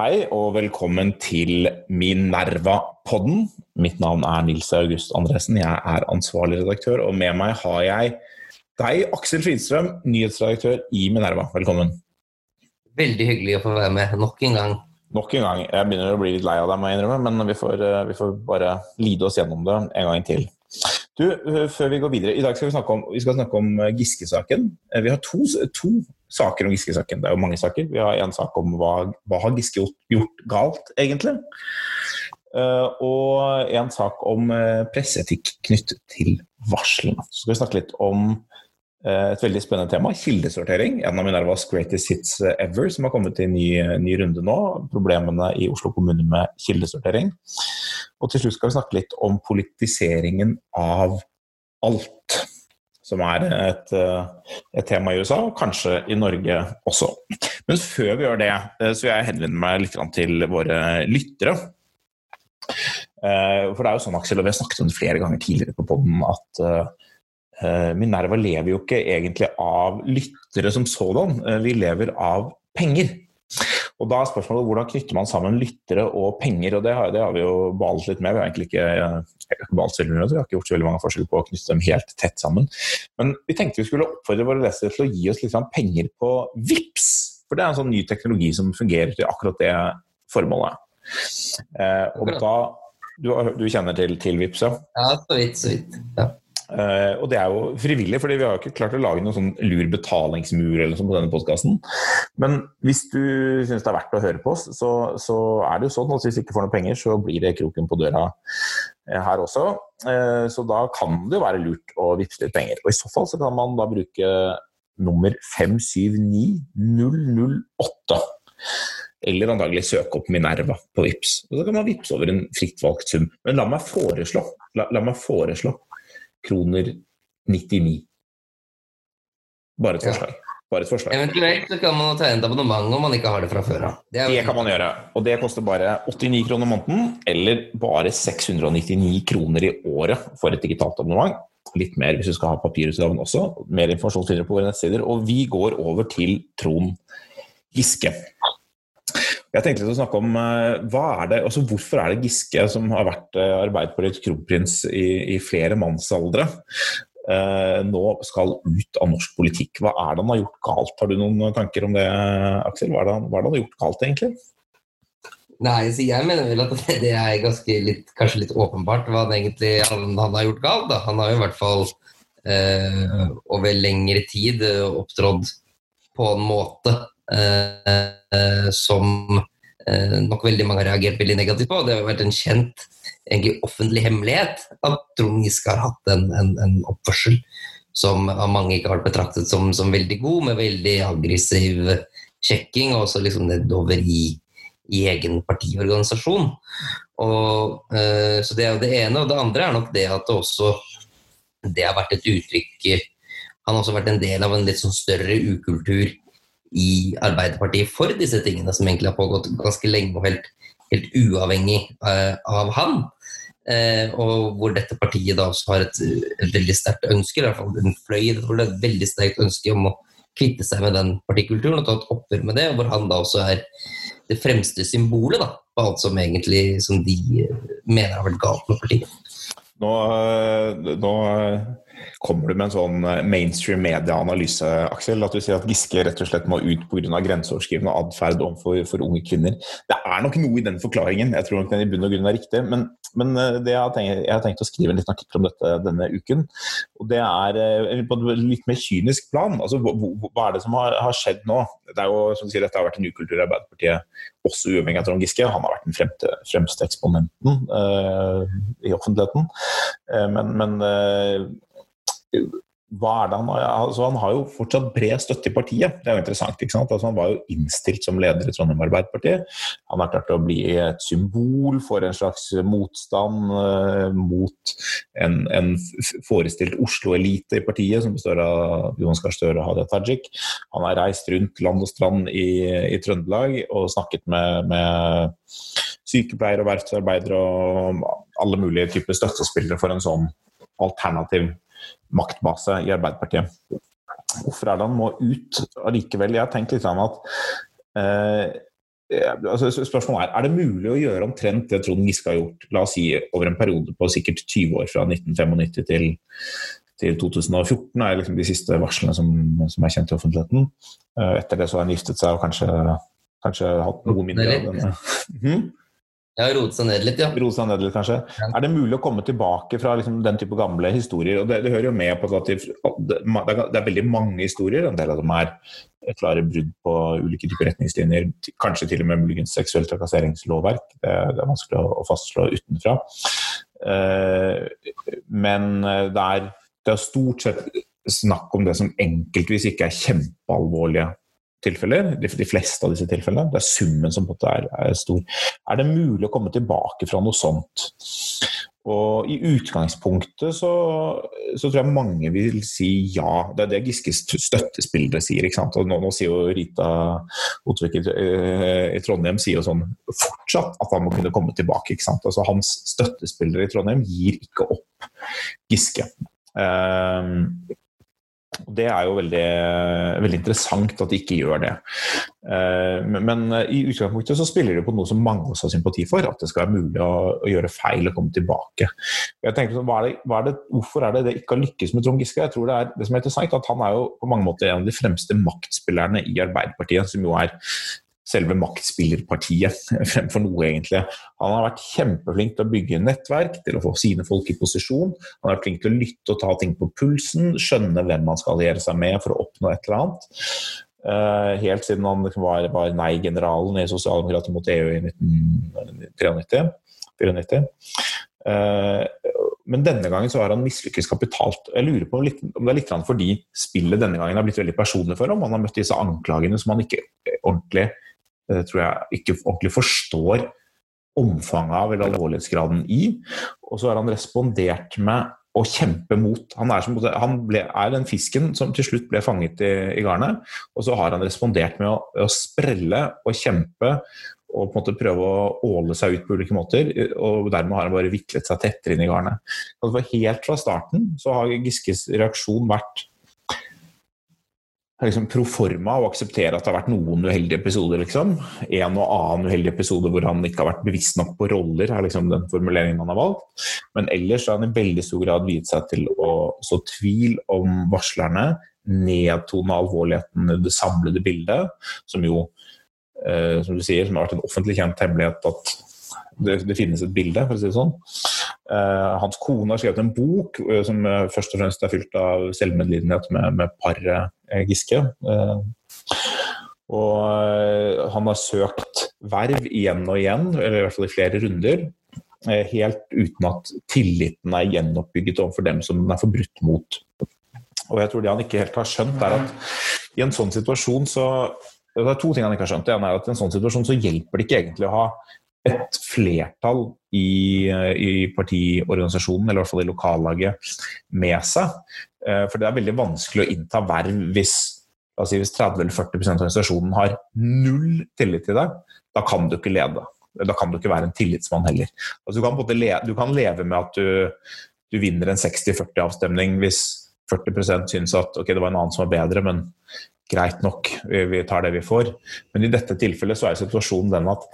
Hei og velkommen til Minerva-podden. Mitt navn er Nils August Andresen, jeg er ansvarlig redaktør, og med meg har jeg deg, Aksel Fridstrøm, nyhetsredaktør i Minerva. Velkommen. Veldig hyggelig å få være med nok en gang. Nok en gang. Jeg begynner å bli litt lei av deg, må jeg innrømme, men vi får, eh, vi får bare lide oss gjennom det en gang til. Du, eh, før vi går videre, I dag skal vi snakke om, vi snakke om eh, Giske-saken. Vi har to, to saker om Giske-saken. Det er jo mange saker. Vi har en sak om hva, hva har Giske gjort galt, egentlig. Uh, og en sak om presseetikk knyttet til varslene. Så skal vi snakke litt om et veldig spennende tema, kildesortering. En av Minervas greatest hits ever, som har kommet i ny, ny runde nå. Problemene i Oslo kommune med kildesortering. Og til slutt skal vi snakke litt om politiseringen av alt som er et, eh, et, tema i USA, og kanskje i Norge også. Men før vi gjør det, eh, så vil jeg henvende meg litt til våre lyttere. Eh, for det er jo sånn, Aksel, og vi har snakket om det flere ganger tidligere på poden, at Minerva lever jo ikke egentlig av lyttere som sådan, vi lever av penger. Og Da er spørsmålet hvordan knytter man sammen lyttere og penger. og Det har, det har vi jo balt litt med. Vi har egentlig ikke, balt selv, vi har ikke gjort så veldig mange forskjell på å knytte dem helt tett sammen. Men vi tenkte vi skulle oppfordre våre lesere til å gi oss litt penger på VIPS. For det er en sånn ny teknologi som fungerer til akkurat det formålet. Eh, og da, du, du, kjenner til, til VIPS, ja? Ja, så vidt. Så vidt. Ja. Uh, og det er jo frivillig, fordi vi har jo ikke klart å lage noen sånn lur betalingsmur eller sånn på denne postkassen. Men hvis du syns det er verdt å høre på oss, så, så, er det jo sånn at hvis vi ikke får noe penger, så blir det kroken på døra uh, her også. Uh, så da kan det jo være lurt å vippse litt penger. Og i så fall så kan man da bruke nummer 579008. Eller antagelig søke opp Minerva på VIPS. Og Så kan man vippse over en fritt valgt sum. Men la meg foreslå, la, la meg foreslå kroner 99. Bare et forslag. Bare et forslag. Eventuelt så kan man tegne et abonnement om man ikke har det fra før av. Det, det, kan man gjøre, og det koster bare 89 kroner måneden, eller bare 699 kroner i året for et digitalt abonnement. Litt mer hvis du skal ha papirutgaven også. Mer informasjon finner du på våre nettsider. Og vi går over til Trond Giske. Jeg tenkte litt å snakke om uh, hva er det, altså Hvorfor er det Giske, som har vært uh, Arbeiderpartiets kronprins i, i, flere mannsaldre, eh, nå skal ut av norsk politikk? Hva er det han har gjort galt? Har du noen tanker om det, Aksel? Hva er det han, hva er det han har gjort galt, egentlig? Nei, så Jeg mener vel at det er litt, kanskje litt åpenbart hva han egentlig han, han har gjort galt. Da. Han har jo i hvert fall over lengre tid opptrådt på en måte Eh, som eh, nok veldig mange har reagert veldig negativt på. Det har vært en kjent egentlig offentlig hemmelighet at Trond Giske har hatt en, en, en, oppførsel som av mange ikke har vært betraktet som, som veldig god, med veldig aggressiv sjekking, og også liksom nedover i, i egen partiorganisasjon. Og, uh, så Det er jo det ene. Og det andre er nok det at det også det har vært et uttrykk Han har også vært en del av en litt sånn større ukultur i Arbeiderpartiet for disse tingene, som egentlig har pågått ganske lenge og helt, helt uavhengig uh, av han. Uh, og hvor dette partiet da også har et, et veldig sterkt ønske, i hvert fall en fløy et veldig sterkt ønske om å kvitte seg med den partikulturen og ta et oppgjør med det, Og hvor han da også er det fremste symbolet da, på alt som egentlig som de mener har vært galt med partiet. Nå, nå Kommer du med en sånn eh, mainstream medieanalyse, Aksel? At du sier at Giske rett og slett må ut pga. grenseoverskridende atferd overfor unge kvinner. Det er nok noe i den forklaringen, jeg tror nok den i bunn og grunn er riktig. Men, men eh, jeg, har tenkt, jeg, har tenkt, å skrive en liten artikkel om dette denne uken. og Det er eh, på et litt mer kynisk plan. Altså, hva er det som har, har skjedd nå? Det er jo, som du sier, Dette har vært en ukultur i Arbeiderpartiet, også uavhengig av Trond Giske. Han har vært den fremste, fremste eksponenten uh, i offentligheten. Uh, men, men uh, hva er det han altså, Han har jo fortsatt bred støtte i partiet. Det er jo interessant. ikke sant? Altså, han var jo innstilt som leder i Trondheim Arbeiderparti. Han har klart å bli et symbol for en slags motstand uh, mot en, en forestilt Oslo-elite i partiet, som består av Jonas Gahr Støre og Hadia Tajik. Han har reist rundt land og strand i, i Trøndelag og snakket med, med sykepleiere og verftsarbeidere og alle mulige typer støttespillere for en sånn alternativ maktbase i Arbeiderpartiet. Hvorfor er det han må ut allikevel? Jeg har tenkt litt sånn at eh, altså, spørsmålet er er det mulig å gjøre omtrent det Trond Giske har gjort la oss si, over en periode på sikkert 20 år, fra 1995 til, til 2014, er liksom de siste varslene som, som, er kjent i offentligheten. Etter det så har han giftet seg og kanskje, kanskje hatt noe mindre av denne. Hmm? Ja, rote seg ned litt, ja. Rote seg ned litt, kanskje. Ja. Er det mulig å komme tilbake fra liksom, den type gamle historier? og Det, det hører jo med på at det, det, er veldig mange historier. En del av dem er klare brudd på ulike typer retningslinjer. Kanskje til og med muligens seksuelt trakasseringslovverk. Det, det, er vanskelig å, å fastslå utenfra. Uh, men det er, det er stort sett snakk om det som enkeltvis ikke er kjempealvorlige tilfeller, de, fleste av disse tilfellene. Det er summen som på en måte er, er, stor. Er det mulig å komme tilbake fra noe sånt? Og I utgangspunktet så, så, tror jeg mange vil si ja. Det er det Giskes støttespillere sier. ikke sant? Og nå, nå sier jo Rita Otvik i, i, Trondheim sier jo sånn fortsatt at han må kunne komme tilbake. ikke sant? Altså Hans støttespillere i Trondheim gir ikke opp Giske. Um, det er jo veldig, veldig, interessant at de ikke gjør det. Eh, men i utgangspunktet så spiller det på noe som mange også har sympati for, at det skal være mulig å gjøre feil og komme tilbake. Jeg tenker sånn, hva er det, hva er det, hvorfor er det det ikke har lykkes med Trond Giske? Jeg tror det er det som er interessant, at Han er jo på mange måter en av de fremste maktspillerne i Arbeiderpartiet, som jo er selve maktspillerpartiet fremfor noe, egentlig. Han har vært kjempeflink til å bygge nettverk, til å få sine folk i posisjon. Han har vært flink til å lytte og ta ting på pulsen, skjønne hvem man skal alliere seg med for å oppnå et eller annet. Uh, helt siden han liksom var, var nei-generalen i Sosialdemokratiet mot EU i 1993. 94. Uh, men denne gangen så har han mislykkes kapitalt. Jeg lurer på om det er litt fordi spillet denne gangen har blitt veldig personlig for ham. Han har møtt disse anklagene som han ikke ordentlig det tror jeg ikke ordentlig forstår omfanget av eller alvorlighetsgraden i. Og så har han respondert med å kjempe mot. Han er, som, han ble, er den fisken som til slutt ble fanget i, i garnet. Og så har han respondert med å, å, sprelle og kjempe og på en måte prøve å åle seg ut på ulike måter. Og dermed har han bare viklet seg tettere inn i garnet. Altså helt fra starten så har Giskes reaksjon vært liksom proforma og akseptere at det har vært noen uheldige episoder. liksom. En og annen uheldig episode hvor han ikke har vært bevisst nok på roller, er liksom den formuleringen han har valgt. Men ellers har han i veldig stor grad viet seg til å så tvil om varslerne, nedtone alvorligheten i det samlede bildet, som jo, eh, som du sier, som har vært en offentlig kjent hemmelighet at det, det, finnes et bilde, for å si det sånn. Uh, hans kone har skrevet en bok uh, som uh, først og fremst er fylt av selvmedlidenhet med, med paret Giske. og han har søkt verv igjen og igjen, eller i hvert fall i flere runder, helt uten at tilliten er gjenoppbygget overfor dem som den er forbrutt mot. Og jeg tror det han ikke helt har skjønt, er at i en sånn situasjon så det er to ting han ikke har skjønt. Det ene er at I en sånn situasjon så hjelper det ikke egentlig å ha et flertall i, i partiorganisasjonen, eller i hvert fall i lokallaget, med seg. Eh, for det er veldig vanskelig å innta verv hvis, altså hvis 30 eller 40 av organisasjonen har null tillit til deg. Da kan du ikke lede. Da kan du ikke være en tillitsmann heller. Altså, du, kan leve, du, kan leve, med at du, du vinner en 60-40-avstemning hvis 40% syns at ok, det var en annen som var bedre, men greit nok, vi tar det vi får. Men i dette tilfellet så er situasjonen den at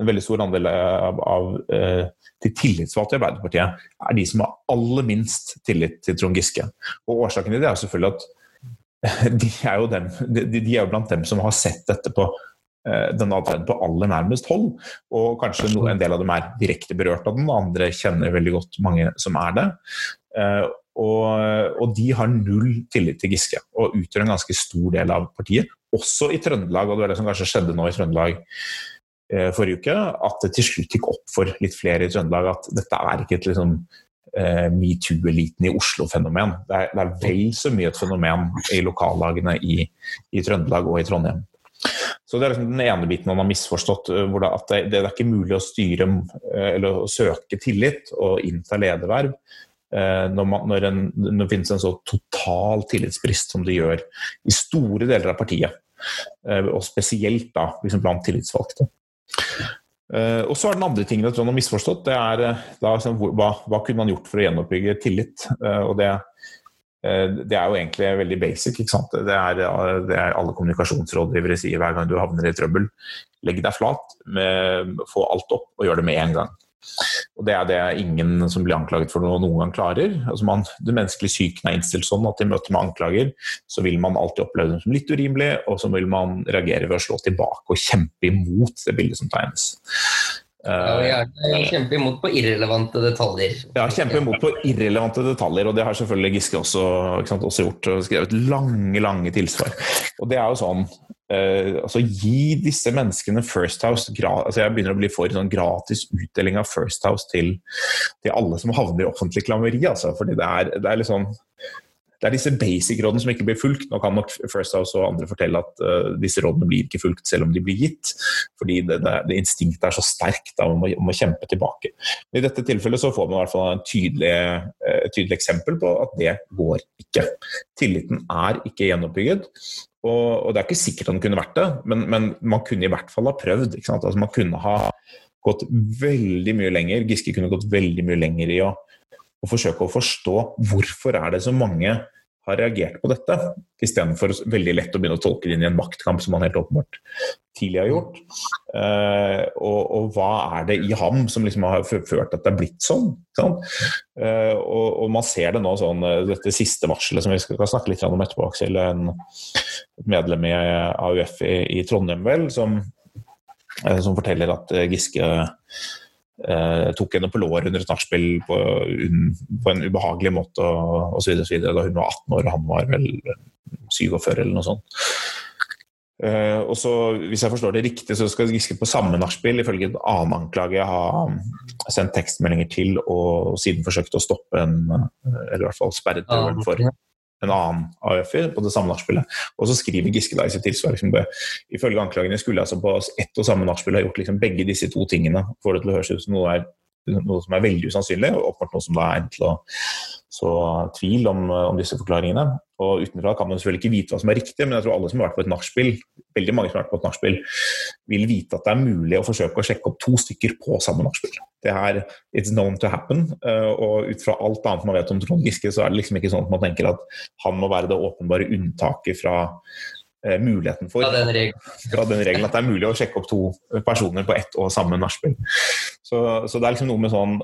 en veldig stor andel av, av eh, de tillitsvalgte i Arbeiderpartiet er de som har aller minst tillit til Trond Giske. Og Årsaken til det er selvfølgelig at de er jo, dem, de, de er blant dem som har sett dette på eh, denne atferden på aller nærmest hold. Og kanskje en del av dem er direkte berørt av den, andre kjenner veldig godt mange som er det. Eh, og, og, de har null tillit til Giske og utgjør en ganske stor del av partiet. Også i Trøndelag, og det var det som kanskje skjedde nå i Trøndelag Eh, forrige uke, at det til slutt gikk opp for litt flere i Trøndelag at dette er ikke et liksom, eh, metoo-eliten i Oslo-fenomen. Det, det, er vel så mye et fenomen i lokallagene i, i Trøndelag og i Trondheim. Så Det er liksom den ene biten man har misforstått. Eh, det, at det, det, er ikke mulig å styre eller å søke tillit og innta lederverv når, man, når, en, når det finnes en så total tillitsbrist som det gjør i store deler av partiet. Og spesielt da, liksom blant tillitsvalgte. Uh, og så er Den andre tingen jeg tror han har misforstått, det er uh, da, altså, hva, hva, kunne man gjort for å gjenoppbygge tillit? Uh, og det, det er jo egentlig veldig basic. ikke sant? Det er, det er alle kommunikasjonsrådgivere sier hver gang du havner i trøbbel. Legg deg flat, med, få alt opp og gjør det med en gang. Og Det er det ingen som blir anklaget for noe noen gang klarer. Altså man, det menneskelige psyken er innstilt sånn at i møte med anklager så vil man alltid oppleve det som litt urimelig, og så vil man reagere ved å slå tilbake og kjempe imot det bildet som tegnes. Ja, kjempe imot på irrelevante detaljer. Ja, kjempe imot på irrelevante detaljer, og det har selvfølgelig Giske også, sant, også gjort. og Skrevet lange, lange tilsvar. Og det er jo sånn Uh, altså Gi disse menneskene First House altså Jeg begynner å bli for sånn gratis utdeling av First House til, til alle som havner i offentlig klammeri. Altså, fordi det er, det er liksom det er disse basic rådene som ikke blir fulgt. Nå kan nok First House og andre fortelle at uh, disse rådene blir ikke fulgt selv om de blir gitt. Fordi det, det, det instinktet er så sterkt da, om, å, om, å, kjempe tilbake. Men I dette tilfellet så får man i hvert fall en tydelig, uh, tydelig eksempel på at det går ikke. Tilliten er ikke gjenoppbygget. Og, og, det er ikke sikkert han kunne vært det, men, men, man kunne i hvert fall ha prøvd. Altså, man kunne ha gått veldig mye lenger. Giske kunne gått veldig mye lenger i å og forsøke å forstå hvorfor er det så mange har reagert på dette, istedenfor veldig lett å begynne å tolke det inn i en maktkamp, som han helt åpenbart tidlig har gjort. Uh, og, og, hva er det i ham som liksom har ført at det er blitt sånn? Uh, og, og, man ser det nå sånn, eh, dette siste varselet som vi skal, snakke litt om etterpå, Aksel, en, medlem i AUF i, i Trondheim, vel, som, uh, som forteller at Giske eh, tok henne på låret under et nachspiel på, på, en ubehagelig måte og osv. da hun var 18 år og han var vel 47 eller noe sånt. Uh, og så, Hvis jeg forstår det riktig, så skal Giske på samme nachspiel ifølge en annen anklage ha sendt tekstmeldinger til og siden forsøkt å stoppe en Eller i hvert fall sperret døren for en annen AUF-er på det samme nachspielet. Og så skriver Giske da i sitt tilsvar liksom det. Ifølge anklagene skulle altså på ett og samme nachspiel ha gjort liksom begge disse to tingene. Får det til å høres ut som noe, er, noe som er veldig usannsynlig, og åpenbart noe som da er til å så tvil om, om, disse forklaringene. Og Utenfra kan man selvfølgelig ikke vite hva som er riktig, men jeg tror alle som har vært på et nachspiel, veldig mange som har vært på et nachspiel, vil vite at det er mulig å forsøke å sjekke opp to stykker på samme nachspiel. Det er it's known to happen. Eh, og ut fra alt annet man vet om Trond Giske, så er det liksom ikke sånn at man tenker at han må være det åpenbare unntaket fra eh, muligheten for fra den, regelen at det er mulig å sjekke opp to personer på ett og samme nachspiel. Så, så, det er liksom noe med sånn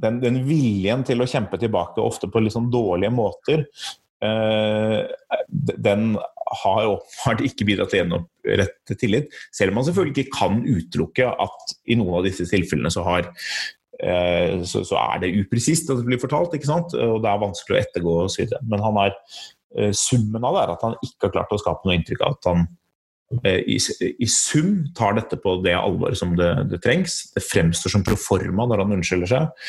den, den, viljen til å kjempe tilbake, ofte på litt sånn dårlige måter, eh, den har åpenbart ikke bidratt til å gjenopprette tillit. Selv om man selvfølgelig ikke kan utelukke at i noen av disse tilfellene så, har, eh, så, så er det upresist at det blir fortalt, ikke sant? og det er vanskelig å ettergå osv. Men han har, eh, summen av det er at han ikke har klart å skape noe inntrykk av at han Eh, i, i, sum tar dette på det alvoret som det, det, trengs. Det fremstår som proforma når han unnskylder seg.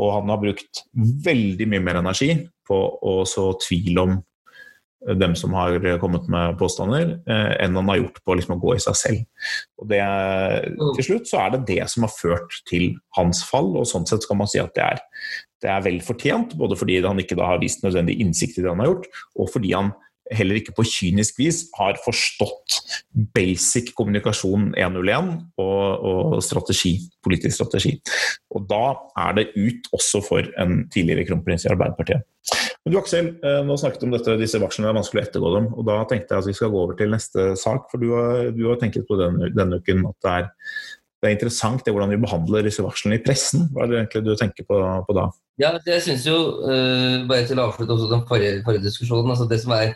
Og han har brukt veldig mye mer energi på å så tvil om eh, dem som har kommet med påstander, eh, enn han har gjort på liksom å gå i seg selv. Og det, til slutt så er det det som har ført til hans fall, og sånn sett skal man si at det er, det er vel fortjent. Både fordi han ikke har vist nødvendig innsikt i det han har gjort, og fordi han heller ikke på kynisk vis har forstått basic kommunikasjon 101 og, og strategi, politisk strategi. Og da er det ut også for en tidligere kronprins i Arbeiderpartiet. Men du Aksel, eh, nå snakket om dette, disse varslene, det er vanskelig å ettergå dem. og Da tenkte jeg at vi skal gå over til neste sak. For du har, du har tenkt på denne, denne uken at det er, det er interessant det hvordan vi behandler disse varslene i pressen. Hva er det egentlig du tenker på, på da? Ja, jeg synes jo, uh, Bare til å avslutte også den forrige, forrige diskusjonen. altså Det som er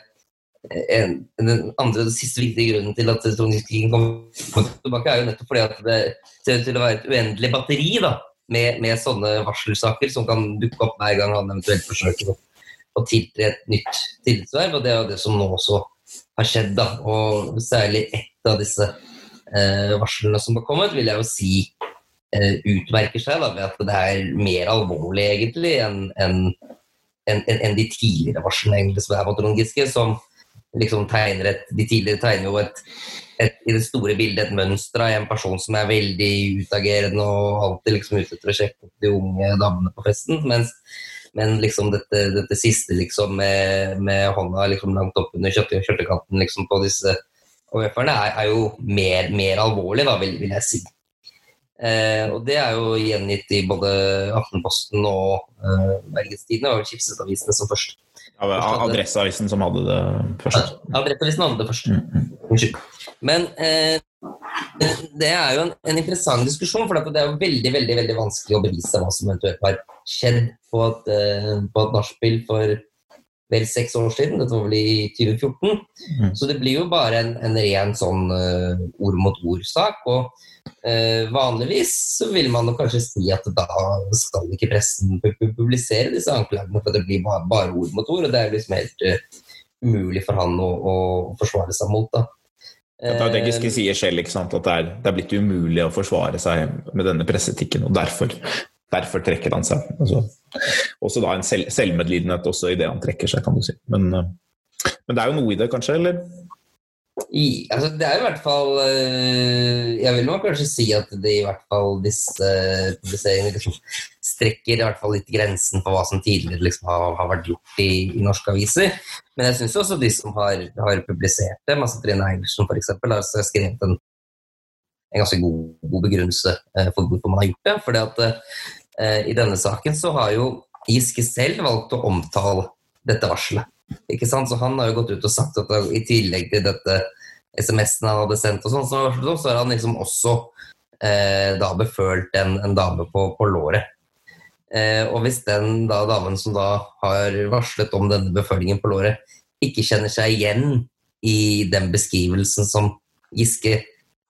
en, den andre og siste viktige grunnen til at elektronikkrigen kommer tilbake, er jo nettopp fordi at det ser ut til å være et uendelig batteri da, med, med, sånne varselsaker som kan dukke opp hver gang han eventuelt forsøker å, tiltre et nytt tillitsverv. Og det er jo det som nå også har skjedd. da, Og særlig ett av disse eh, varslene som har kommet, vil jeg jo si eh, utmerker seg da, ved at det er mer alvorlig egentlig enn en, en, en, de tidligere varslene egentlig, som er mot Trond Giske, som liksom tegner et De tidligere tegner jo et, et, i det store bildet et mønster av en person som er veldig utagerende og alltid liksom ute etter å sjekke opp de unge damene på festen. Mens, men liksom dette, dette siste liksom med, med hånda liksom langt opp under kjørtekanten liksom på disse OF-erne er, er, jo mer, mer alvorlig, da, vil, vil jeg si. Eh, og det er jo gjengitt i både Aftenposten og eh, Bergens Tidende og Skipsetavisene som først Adresseavisen som hadde det først. Adresseavisen hadde det først. Unnskyld. Men eh, det er jo en, en, interessant diskusjon, for det er jo veldig veldig, veldig vanskelig å bevise hva som eventuelt har skjedd på et, på et nachspiel for vel seks år siden. Dette var vel i 2014. Mm. Så det blir jo bare en, en ren sånn uh, ord mot ord-sak. Og uh, vanligvis så vil man kanskje si at da skal ikke pressen publisere disse anklagene, for det blir bare, bare ord mot ord, og det er liksom helt uh, umulig for han å, å, forsvare seg mot. da. Det er det Giske sier selv, at det er, det er, blitt umulig å forsvare seg med denne presseetikken, og derfor Derfor trekker han seg. Altså, også da en selv, selvmedlidenhet også i det han trekker seg, kan du si. Men, eh, men det er jo noe i det, kanskje? eller? I, altså det er i hvert fall øh, Jeg vil nok kanskje si at det i hvert fall disse publiseringene liksom strekker i hvert fall litt grensen for hva som tidligere liksom har, har, vært gjort i, i, norske aviser. Men jeg syns også de som har, har publisert det, altså Trine Eilertsen f.eks., har skrevet en en ganske god, god begrunnelse eh, for hvorfor man har gjort det. fordi at eh, I denne saken så har jo Giske selv valgt å omtale dette varselet. Ikke sant? Så Han har jo gått ut og sagt at i tillegg til dette SMS-en han hadde sendt, og sånn, så, har han liksom også eh, da befølt en, en dame på, på låret. Eh, og hvis den da, damen som da har varslet om denne befølingen på låret, ikke kjenner seg igjen i den beskrivelsen som Giske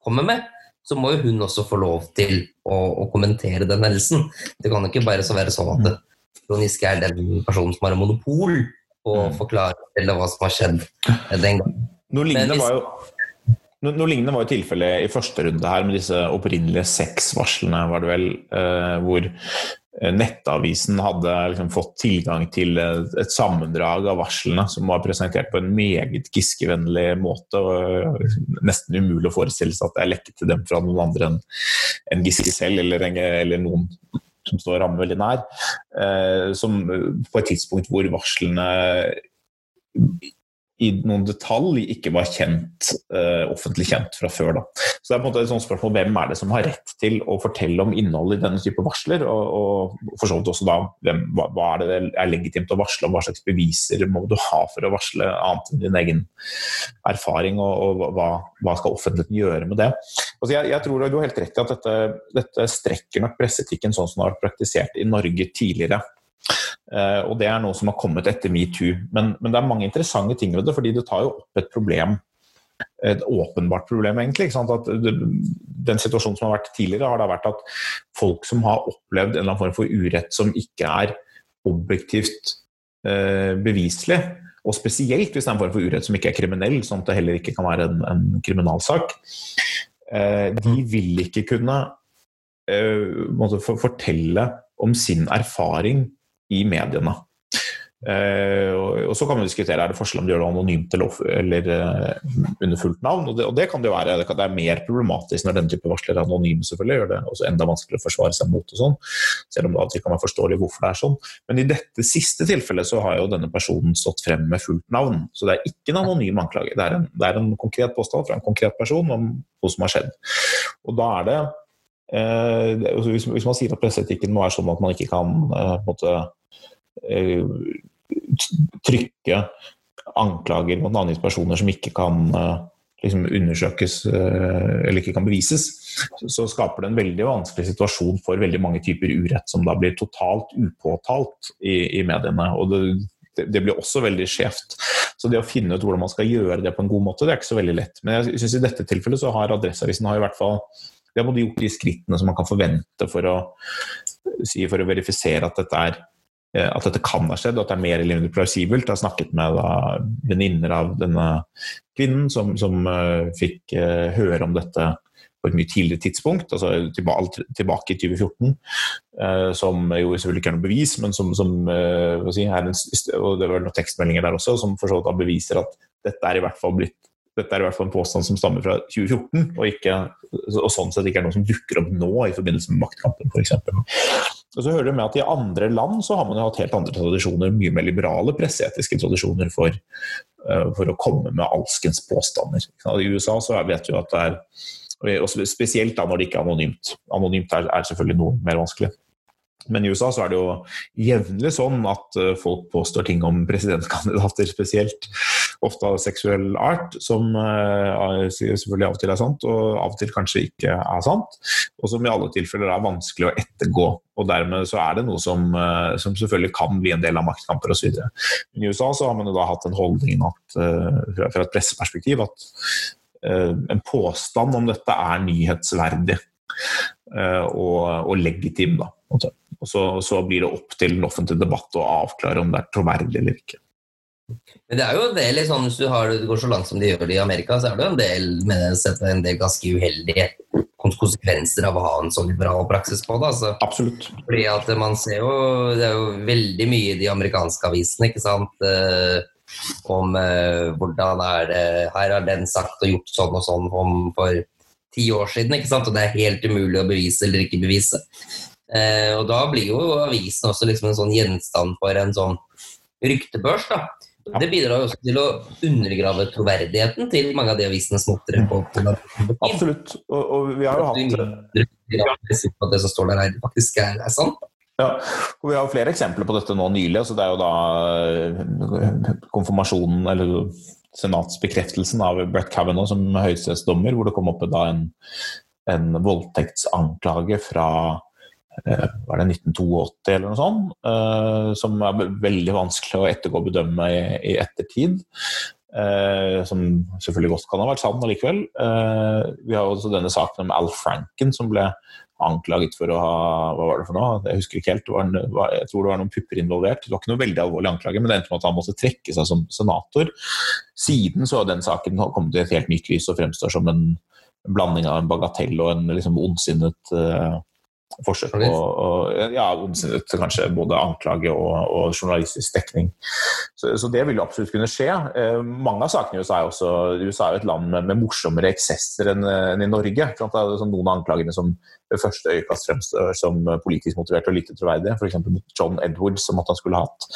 kommer med, så må jo hun også få lov til å, å kommentere den hendelsen. Det kan jo ikke bare så være sånn at mm. Trond Giske er den personen som har monopol på å mm. forklare eller hva som har skjedd den gangen. Noe lignende var jo noe lignende var jo tilfellet i første runde her med disse opprinnelige seks varslene, var det vel, eh, hvor Eh, nettavisen hadde liksom fått tilgang til et sammendrag av varslene som var presentert på en meget Giske-vennlig måte. og Nesten umulig å forestille seg at det er lekket til dem fra noen andre enn Giske selv, eller, eller noen som står rammen veldig nær. Eh, som på et tidspunkt hvor varslene i noen detalj ikke var kjent, uh, offentlig kjent fra før. Da. Så det er på en måte et sånt spørsmål hvem er det som har rett til å fortelle om innholdet i denne type varsler, og, og for så vidt også da hvem, hva, hva, er det er legitimt å varsle om, hva slags beviser må du ha for å varsle, annet enn din egen erfaring, og, og hva, hva, skal offentligheten gjøre med det. Altså jeg, jeg, tror du har helt rett i at dette, dette strekker nok presseetikken sånn som det har vært praktisert i Norge tidligere. Uh, og det er noe som har kommet etter metoo. Men, men det er mange interessante ting ved det, fordi det tar jo opp et problem. Et åpenbart problem, egentlig. At den situasjonen som har vært tidligere, har da vært at folk som har opplevd en eller annen form for urett som ikke er objektivt uh, beviselig, og spesielt hvis det er en form for urett som ikke er kriminell, sånn at det heller ikke kan være en, en kriminalsak, uh, de vil ikke kunne fortelle om sin erfaring i mediene. Uh, og, så kan man diskutere er det forskjell om de gjør det anonymt eller, eller uh, under fullt navn. Og det, og det, kan det jo være. Det, kan, det, er mer problematisk når denne type varsler er anonyme. selvfølgelig, gjør det også enda vanskeligere å forsvare seg mot og sånn. Selv om det alltid kan være forståelig hvorfor det er sånn. Men i dette siste tilfellet så har jo denne personen stått frem med fullt navn. Så det er ikke en anonym anklage. Det er en, det er en konkret påstand fra en konkret person om noe som har skjedd. Og da er det uh, hvis, hvis, man sier at presseetikken må være sånn at man ikke kan på en måte Eh, trykke anklager mot navngitte personer som ikke kan eh, liksom undersøkes eh, eller ikke kan bevises, så skaper det en veldig vanskelig situasjon for veldig mange typer urett som da blir totalt upåtalt i, i mediene. og det, det blir også veldig skjevt. Så det å finne ut hvordan man skal gjøre det på en god måte, det er ikke så veldig lett. Men jeg synes i dette tilfellet så har Adresseavisen har i hvert fall de har gjort de skrittene som man kan forvente for å, si, for å verifisere at dette er Eh, at dette kan ha skjedd, og at det er mer eller mindre plausibelt. Jeg har snakket med venninner av denne kvinnen som, som uh, fikk uh, høre om dette på et mye tidligere tidspunkt, altså tilbake, tilbake i 2014. Uh, som jo selvfølgelig ikke er noe bevis, men som, som si, en, og det var noen tekstmeldinger der også som for så vidt beviser at dette er i hvert fall blitt dette er i hvert fall en påstand som stammer fra 2014, og, ikke, og sånn sett ikke er noe som dukker opp nå i forbindelse med maktkampen f.eks. Og så hører du med at I andre land så har man jo hatt helt andre tradisjoner, mye mer liberale presseetiske tradisjoner for, uh, for å komme med alskens påstander. I USA så vet du at det er og Spesielt da når det ikke er anonymt. Anonymt er, er selvfølgelig noe mer vanskelig. Men i USA så er det jo jevnlig sånn at eh, folk påstår ting om presidentkandidater spesielt, ofte av seksuell art, som uh, selvfølgelig av og til er sant, og av og til kanskje ikke er sant. Og som i alle tilfeller er vanskelig å ettergå. Og dermed så er det noe som, uh, som selvfølgelig kan bli en del av maktkamper osv. Men i USA så har man jo da hatt en holdning at, fra et presseperspektiv at en påstand om dette er nyhetsverdig og, og legitim. da. Og så, så, blir det opp til den offentlige debatt å avklare om det er troverdig eller ikke. Men det er jo en del liksom, Hvis du har, det går så langt som de gjør det i Amerika, så er det jo en del, mener, en del ganske uheldige konsekvenser av å ha en sånn liberal praksis på det. Altså. Absolutt. Fordi at man ser jo Det er jo veldig mye i de amerikanske avisene, ikke sant. Eh, om eh, hvordan er det Her har den sagt og gjort sånn og sånn om for ti år siden, ikke sant. Og det er helt umulig å bevise eller ikke bevise. Eh, og da blir jo avisen også liksom en sånn gjenstand for en sånn ryktebørs. da. Det bidrar jo også til å undergrave troverdigheten til mange av de avisene som opptrer på, Absolutt. Og, og, vi har jo hatt at det som står der, faktisk er, er sant. Ja, og Vi har jo flere eksempler på dette nå nylig. altså Det er jo da eh, konfirmasjonen, eller senatsbekreftelsen av Brett Kavanaugh som høyesterettsdommer, hvor det kom opp da en, en voldtektsanklage fra var det 1982 eller noe sånt, eh, som er veldig vanskelig å ettergå og bedømme i, i ettertid. Eh, som selvfølgelig godt kan ha vært sann allikevel. vi har også denne saken om Al Franken, som ble anklaget for å ha Hva var det for noe? Jeg husker ikke helt. En, jeg tror det var noen pupper involvert. Det var ikke noe veldig alvorlig anklage, men det endte med at han måtte trekke seg som senator. Siden så har den saken kommet i et helt nytt lys og fremstår som en blanding av en bagatell og en liksom ondsinnet uh, forsøk på ja, kanskje både anklage og, og journalistisk dekning. Så, så, det vil jo absolutt kunne skje. Eh, mange av sakene i USA er også USA er et land med, med morsommere eksesser enn, enn i Norge. Det sånn noen av anklagene som ved første øyekast fremstår som politisk motivert og lite troverdig. F.eks. mot John Edwards, som at han skulle hatt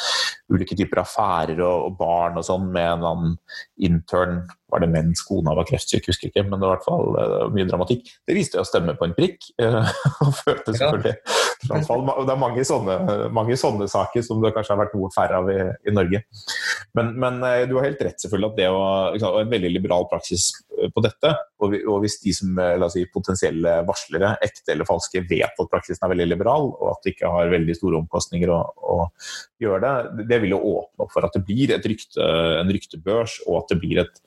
ulike typer affærer og, barn og sånn med en annen intern var det mens kona var kreftsyk, husker ikke, men det var i hvert fall uh, mye dramatikk. Det viste jo å stemme på en prikk. Uh, og følte selvfølgelig. Det er mange sånne, mange sånne, saker som det kanskje har vært noe færre av i, i Norge. Men, men du har helt rett, selvfølgelig, at det å, liksom, en veldig liberal praksis på dette, og, hvis de som la oss si, potensielle varslere, ekte eller falske, vet at praksisen er veldig liberal, og at det ikke har veldig store omkostninger å, å gjøre det, det vil jo åpne opp for at det blir rykte, en ryktebørs, og at det blir et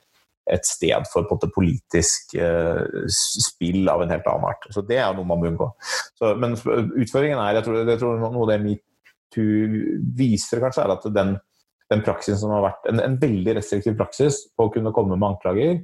et sted for på politisk eh, spill av en helt annen art. Så Det er noe man må unngå. Så, men utfordringen er, jeg tror, jeg tror noe det metoo viser, kanskje, er at den, den praksisen som har vært en, en, veldig restriktiv praksis på å kunne komme med anklager,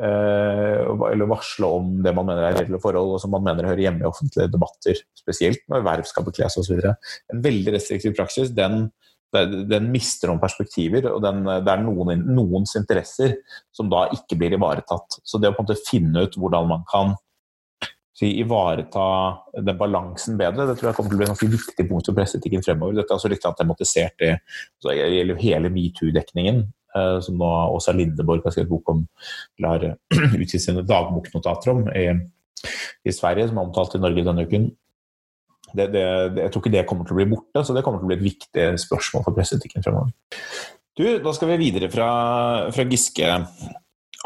eller varsle om det man mener er reelle forhold, og som man mener hører hjemme i offentlige debatter, spesielt når verv skal bekles osv. En veldig restriktiv praksis, den den mister noen perspektiver, og den, det er noen, noens interesser som da ikke blir ivaretatt. Så det å på en måte finne ut hvordan man kan si, ivareta den balansen bedre, det tror jeg kommer til å bli et viktig punkt for presseetikken fremover. Dette er altså litt tematisert i hele metoo-dekningen, eh, som nå Åsa Lindeborg har skrevet bok om, eller har utgitt sine dagboknotater om i, i Sverige, som er omtalt i Norge denne uken. Det, det, jeg tror ikke det kommer til å bli borte, så det kommer til å bli et viktig spørsmål for presseetikken fremover. Du, Da skal vi videre fra, fra Giske,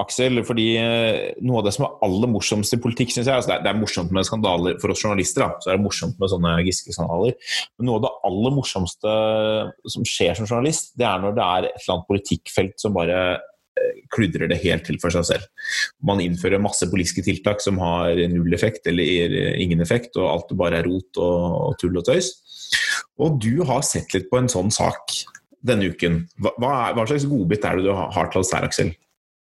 Aksel. fordi eh, Noe av det som er aller morsomst i politikk, syns jeg altså det, er, morsomt med skandaler for oss journalister. Da, så er det morsomt med sånne Giske-skandaler. Men noe av det aller morsomste som skjer som journalist, det er når det er et eller annet politikkfelt som bare kludrer det helt til for seg selv. Man innfører masse politiske tiltak som har null effekt eller ingen effekt, og alt bare er rot og tull og tøys. Og du har sett litt på en sånn sak denne uken. Hva, hva slags godbit er det du har til oss her, Aksel?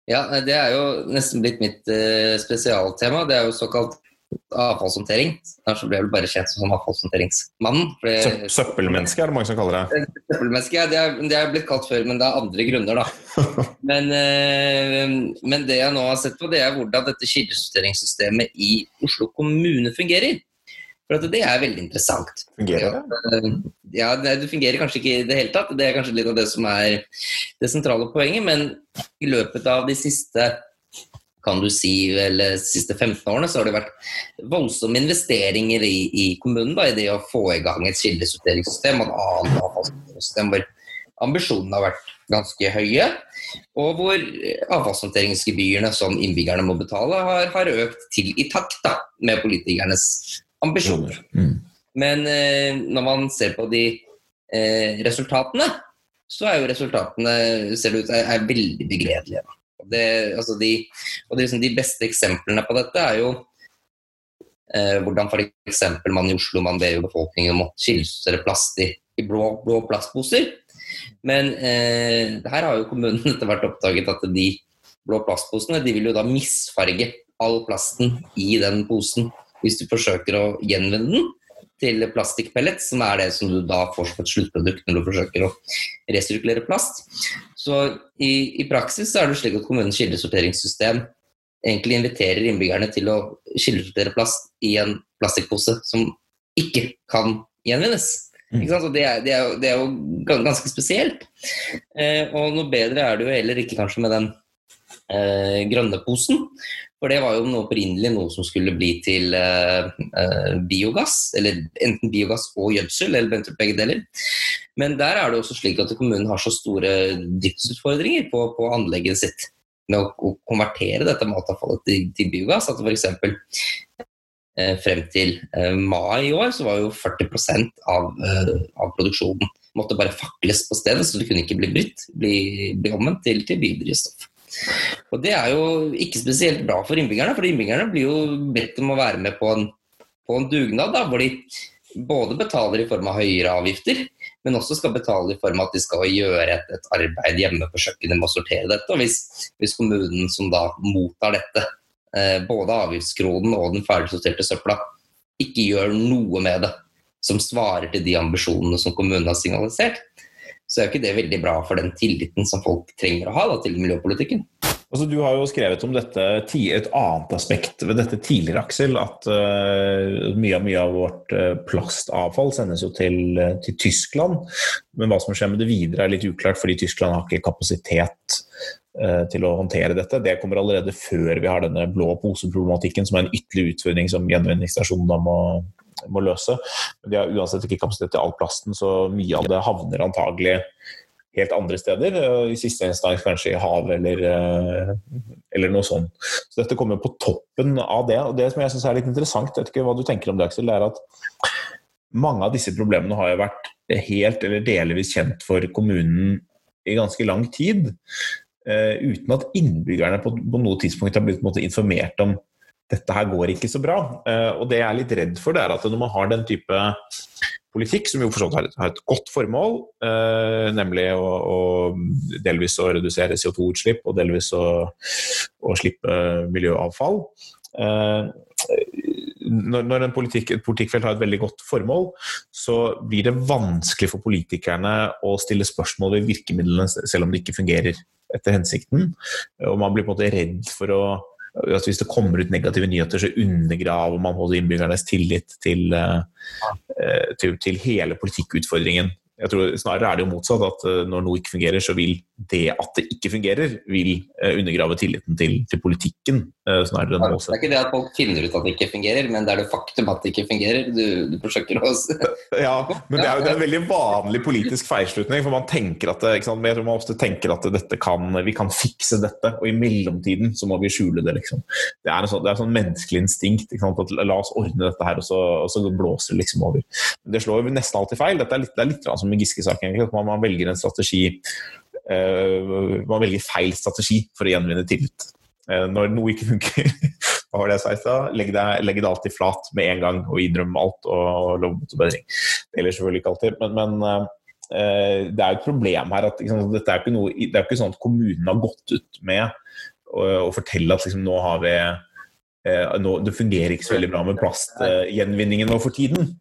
Ja, Det er jo nesten blitt mitt uh, spesialtema. Det er jo såkalt avfallshåndtering. Kanskje ble vel bare kjent som avfallshåndteringsmannen. Søppelmenneske er det mange som kaller det? Søppelmenneske, ja, det er, det er blitt kalt før, men det er andre grunner, da. men, eh, men, det jeg nå har sett på, det er hvordan dette kildesorteringssystemet i Oslo kommune fungerer. For det er veldig interessant. Fungerer det? Ja, det fungerer kanskje ikke i det hele tatt. Det er kanskje litt av det som er det sentrale poenget. Men i løpet av de siste kan du si, eller de siste 15 årene så har det vært voldsomme investeringer i, i kommunen da, i det å få i gang et kildesorteringssystem og et annet avfallssystem hvor ambisjonene har vært ganske høye, og hvor avfallshåndteringsgebyrene som innbyggerne må betale, har, har, økt til i takt da, med politikernes ambisjoner. Mm. Men eh, når man ser på de eh, resultatene, så er jo resultatene ser det ut, er, er veldig begredelige. Det, altså de, og det, liksom de beste eksemplene på dette er jo eh, hvordan f.eks. man i Oslo man ber jo befolkningen om å skilsere plast i, i blå, blå, plastposer. Men eh, her har jo kommunen etter hvert oppdaget at de blå plastposene de vil jo da misfarge all plasten i den posen hvis du forsøker å gjenvinne den til plastikkpellets, som er det som du da får som et sluttprodukt når du forsøker å resirkulere plast. Så i, i praksis er det slik at kommunens kildesorteringssystem egentlig inviterer innbyggerne til å kildesortere plast i en plastikkpose som ikke kan gjenvinnes. Mm. Det, er, det, er, det, er, jo ganske spesielt. Eh, og noe bedre er det jo heller ikke kanskje med den eh, grønne posen. For det var jo noe opprinnelig noe som skulle bli til uh, uh, biogass. Eller enten biogass og gjødsel, eller eventuelt begge deler. Men der er det også slik at kommunen har så store driftsutfordringer på, på anlegget sitt med å, å, konvertere dette matavfallet til, til biogass. At f.eks. Uh, frem til mai i år så var jo 40% av, av produksjonen måtte bare fakles på stedet, så det kunne ikke bli brutt, bli, bli omvendt til, til biodrivstoff. Og Det er jo ikke spesielt bra for innbyggerne, for innbyggerne blir jo bedt om å være med på en, på en dugnad da, hvor de både betaler i form av høyere avgifter, men også skal betale i form av at de skal gjøre et, et arbeid hjemme på kjøkkenet med å sortere dette. Og hvis, hvis kommunen som da mottar dette, eh, både avgiftskronen og den ferdigsorterte søpla, ikke gjør noe med det som svarer til de ambisjonene som kommunen har signalisert, så er jo ikke det veldig bra for den tilliten som folk trenger å ha da, til miljøpolitikken. Altså, du har jo skrevet om dette, et annet aspekt ved dette tidligere, Aksel. At uh, mye, av, mye av vårt uh, plastavfall sendes jo til, uh, til, Tyskland. Men hva som skjer med det videre er litt uklart, fordi Tyskland har ikke kapasitet til å håndtere dette. Det kommer allerede før vi har denne blå poseproblematikken, som er en ytterligere utfordring som gjenvinningsstasjonen må, må løse. Men de har uansett ikke kapasitet til all plasten, så mye av det havner antagelig helt andre steder. I siste instans kanskje i havet eller, eh, eller, noe sånt. Så dette kommer på toppen av det. Og det som jeg syns er litt interessant, jeg vet ikke hva du tenker om det, Aksel, er at mange av disse problemene har jo vært helt eller delvis kjent for kommunen i ganske lang tid. Uh, uten at innbyggerne på, på noe tidspunkt har blitt informert om dette her går ikke så bra. Uh, og det jeg er litt redd for, det er at når man har den type politikk, som jo for så vidt har et godt formål, uh, nemlig å, å, delvis å redusere CO2-utslipp og delvis å, å slippe miljøavfall. Uh, når, en politikk, et politikkfelt har et veldig godt formål, så blir det vanskelig for politikerne å stille spørsmål ved virkemidlene selv om det ikke fungerer etter hensikten. Og man blir på en måte redd for å at hvis det kommer ut negative nyheter, så undergraver man innbyggernes tillit til, eh, til, til hele politikkutfordringen jeg tror Snarere er det jo motsatt, at eh, når noe ikke fungerer, så vil det at det ikke fungerer, vil eh, undergrave tilliten til, til politikken. Eh, snarere enn Det er ikke det at folk finner ut at det ikke fungerer, men det er det faktum at det ikke fungerer du, du forsøker å Ja, men det er jo det er en veldig vanlig politisk feilslutning. For man tenker at ikke sant, jeg tror man ofte tenker at dette kan, vi kan fikse dette, og i mellomtiden så må vi skjule det. liksom. Det er en sånn, det er sånn menneskelig instinkt. ikke sant, at La oss ordne dette her, og så, og så blåser det liksom over. Men det slår jo nesten alltid feil. Dette er litt, det er litt sånn med Giske-saken. At man, man, velger en strategi uh, Man velger feil strategi for å gjenvinne tillit. Uh, når noe ikke funker, hva var det jeg sa i stad? Legg, det alltid flat med en gang og innrøm alt og, og lov mot og bedring. Det gjelder selvfølgelig ikke alltid, men, men uh, det er jo et problem her at liksom, dette er ikke noe, det er ikke sånn at kommunen har gått ut med å fortelle at liksom, nå har vi Eh, nå, det fungerer ikke så veldig bra med plastgjenvinningen nå for tiden.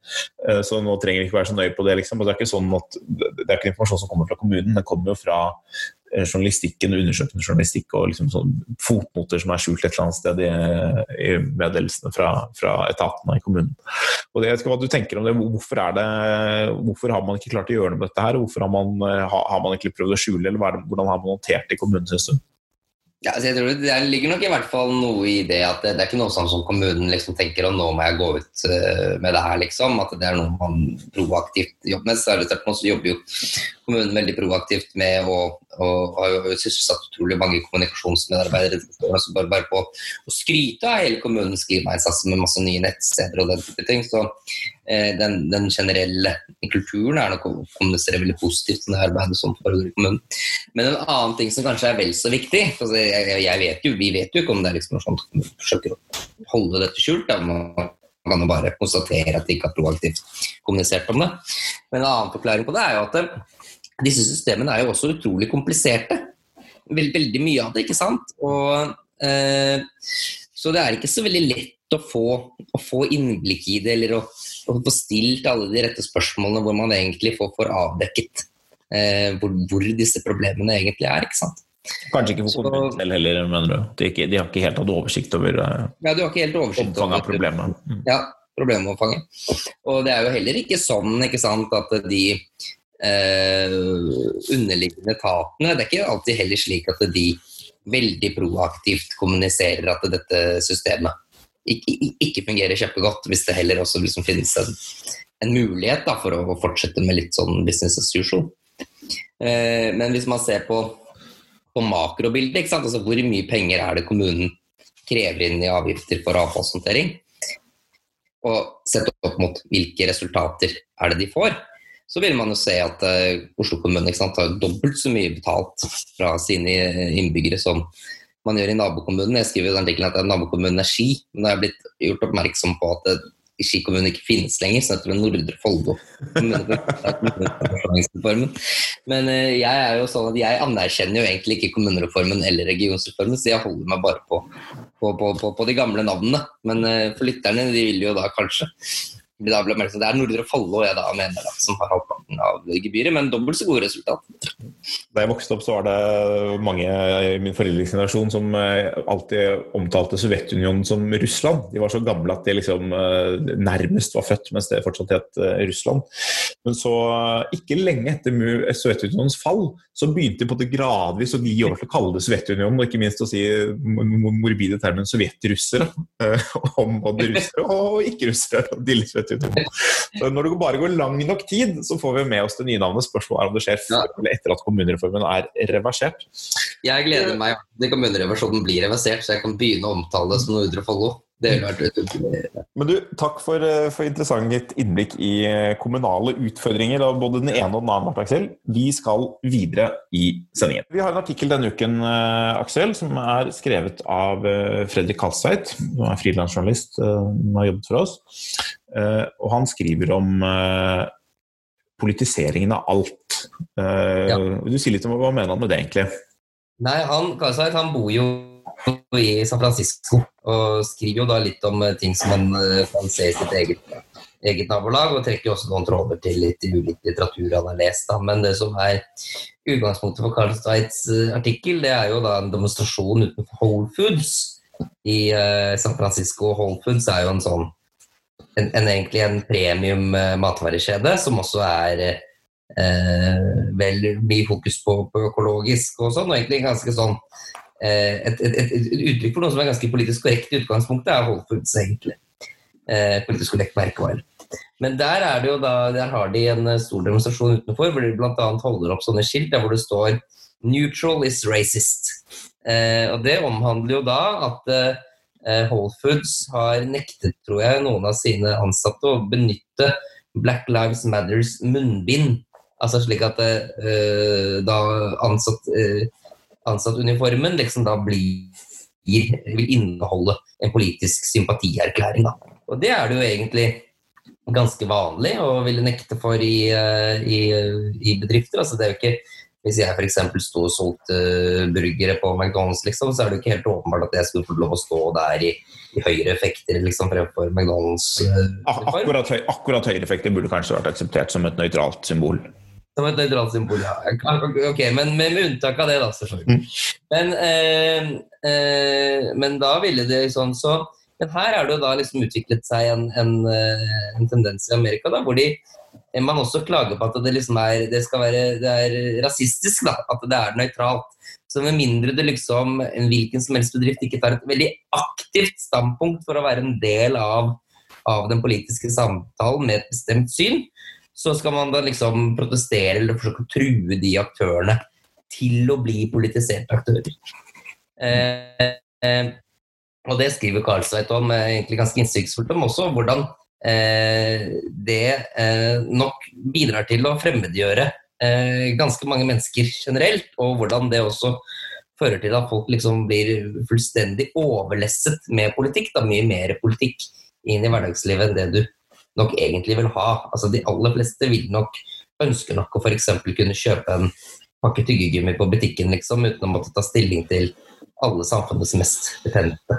Eh, så nå trenger vi ikke være så nøye på det. Liksom. Det er ikke sånn at, det er ikke informasjon som kommer fra kommunen, den kommer jo fra eh, journalistikken, undersøkende journalistikk og liksom sånn fotnoter som er skjult et eller annet sted i, i meddelelsene fra, fra, etatene i kommunen. Og det, jeg vet ikke hva du tenker om det. Hvorfor, det, hvorfor har man ikke klart å gjøre noe med dette her? Hvorfor har man, har man ikke prøvd å skjule, eller hvordan har man håndtert det i kommunen, syns du? Ja, altså jeg tror Det ligger nok i hvert fall noe i det at det, det er ikke noe sånn som kommunen liksom tenker at nå må jeg gå ut uh, med det her, liksom. At det er noe man proaktivt jobber med. Særlig tvert imot så jobber jo kommunen veldig proaktivt med å og har jo sysselsatt utrolig mange kommunikasjonsmedarbeidere. Altså bare, bare på å skryte av hele kommunens klimainnsats med masse nye nettsteder og den type ting. Så eh, den, den, generelle kulturen er nok å kommunisere veldig positivt om det arbeidet som foregår i kommunen. Men en annen ting som kanskje er vel så viktig altså jeg, jeg vet jo, Vi vet jo ikke om det er liksom noe sånt forsøker å holde dette skjult. Da. Man kan jo bare konstatere at de ikke har proaktivt kommunisert om det. Men en annen forklaring på det er jo at disse systemene er jo også utrolig kompliserte. Veldig, veldig mye av det, ikke sant. Og, eh, så det er ikke så veldig lett å få, å få innblikk i det, eller å, å, få stilt alle de rette spørsmålene hvor man egentlig får, får avdekket eh, hvor, hvor, disse problemene egentlig er. ikke sant? Kanskje ikke for kommunen selv heller, mener du? De, ikke, de, har ikke helt hatt oversikt over uh, ja, du har ikke helt oversikt omfanget av problemet? Mm. Ja, problemomfanget. Og det er jo heller ikke sånn ikke sant, at de eh, underliggende etatene. Det er ikke alltid heller slik at de veldig proaktivt kommuniserer at dette systemet ikke, ikke fungerer kjempegodt, hvis det heller også liksom finnes en, en mulighet da, for å fortsette med litt sånn business as usual. Eh, men hvis man ser på, på makrobildet, altså hvor mye penger er det kommunen krever inn i avgifter for avfallshåndtering, og sett opp mot hvilke resultater er det de får, så vil man jo se at uh, Oslo kommune sant, har dobbelt så mye betalt fra sine innbyggere som man gjør i nabokommunen. Jeg skriver i artikkelen at nabokommunen er Ski, men da har jeg blitt gjort oppmerksom på at uh, Ski kommune ikke finnes lenger, så heter det Nordre Follo. Men uh, jeg er jo sånn at jeg anerkjenner jo egentlig ikke kommunereformen eller regionsreformen, så jeg holder meg bare på, på, på, på de gamle navnene. Men for lytterne, de vil jo da kanskje det er Nordre Follo jeg da mener da, som har halvparten av gebyret, men dobbelt så gode resultat. Da jeg vokste opp, så var det mange i min foreldregenerasjon som eh, alltid omtalte Sovjetunionen som Russland. De var så gamle at de liksom eh, nærmest var født mens det fortsatt het eh, Russland. Men så, ikke lenge etter Sovjetunionens fall, så begynte de gradvis å gi over til å kalle det Sovjetunionen, og ikke minst å si morbide termen sovjetrussere om både russere og ikke-russere. Så når det bare går lang nok tid, så får vi med oss det nye navnet. Spørsmålet er om det skjer før eller etter at kommunereformen er reversert. Jeg gleder meg til kommunereversjonen blir reversert, så jeg kan begynne å omtale det som Nordre Follo. Det ville vært utrolig. Men du, takk for, eh, for interessant innblikk i eh, kommunale utfordringer av både den ene og den andre, Aksel. Vi skal videre i sendingen. Vi har en artikkel denne uken eh, Aksel, som er skrevet av Fredrik Kalstveit, som er frilansjournalist som har jobbet for oss. Og han skriver om politiseringen av alt. Ja. Du sier litt om hva mener han med det, egentlig? Nei, han, Kalstveit han bor jo i San Francisco og skriver jo da litt om eh, ting som man eh, kan se i sitt eget, eget nabolag, og trekker også noen tråder til litt ulik litteratur han har lest. Da. Men det som er utgangspunktet for Carl Steitz eh, artikkel, det er jo da en demonstrasjon utenfor Whole Foods i San Francisco. Whole Foods er jo en sånn en, en egentlig en premium uh, matvarekjede som også er uh, vel mye fokus på, på, økologisk og sånn, og egentlig ganske sånn et, et, et, et, uttrykk for noe som er ganske politisk korrekt i utgangspunktet, er Whole Foods, egentlig. Eh, politisk korrekt merkevare. Men der, er det jo da, der har de en eh, stor demonstrasjon utenfor, hvor de bl.a. holder opp sånne skilt der hvor det står 'Neutral is racist'. Eh, og Det omhandler jo da at eh, Whole Foods har nektet, tror jeg, noen av sine ansatte å benytte Black Lives Matters munnbind. Altså slik at eh, da ansatt ansattuniformen liksom da blir, vil inneholde en politisk sympatierklæring. Da. Og det er det jo egentlig ganske vanlig å ville nekte for i, eh, i, i bedrifter. Altså det er jo ikke hvis jeg f.eks. sto og solgte burgere på McDonald's, liksom, så er det jo ikke helt åpenbart at jeg skulle få lov å stå der i, i høyere effekter liksom, fremfor McDonald's. Uh, akkurat, akkurat høyere effekter burde kanskje vært akseptert som et nøytralt symbol. Som et nøytralt symbol, ja. Ok, Men med, unntak av det, da, selvfølgelig. Mm. Men, eh, eh, men, da ville det sånn så Men her er det jo da liksom utviklet seg en, en, eh, en tendens i Amerika da, hvor de, man også klager på at det liksom er det skal være det er rasistisk, da, at det er nøytralt. Så med mindre det liksom, en hvilken som helst bedrift ikke tar et veldig aktivt standpunkt for å være en del av, av den politiske samtalen med et bestemt syn, så skal man da liksom protestere eller forsøke å true de aktørene til å bli politiserte aktører. Eh, eh, og det skriver Karlsveit om, eh, egentlig ganske innsiktsfullt om også, hvordan eh, det eh, nok bidrar til å fremmedgjøre eh, ganske mange mennesker generelt, og hvordan det også fører til at folk liksom blir fullstendig overlesset med politikk. Da, mye mer politikk inn i hverdagslivet enn det du nok egentlig vil ha. Altså De aller fleste vil nok ønsker nok å f.eks. kunne kjøpe en pakke tyggegummi på butikken liksom, uten å måtte ta stilling til alle samfunnets mest betente